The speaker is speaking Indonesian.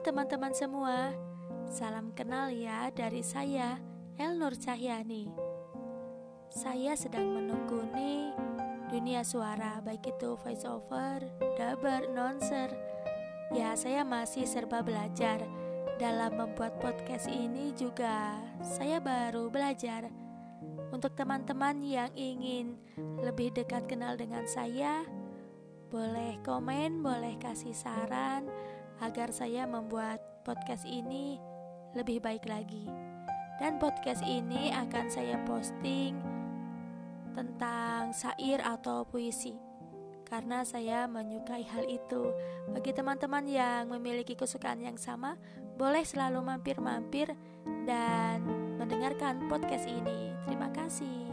teman-teman semua, salam kenal ya dari saya, El Nur Cahyani. Saya sedang menekuni dunia suara, baik itu voice over, dubber, announcer. Ya, saya masih serba belajar. Dalam membuat podcast ini juga saya baru belajar. Untuk teman-teman yang ingin lebih dekat kenal dengan saya, boleh komen, boleh kasih saran agar saya membuat podcast ini lebih baik lagi. Dan podcast ini akan saya posting tentang syair atau puisi karena saya menyukai hal itu. Bagi teman-teman yang memiliki kesukaan yang sama, boleh selalu mampir-mampir dan mendengarkan podcast ini. Terima kasih.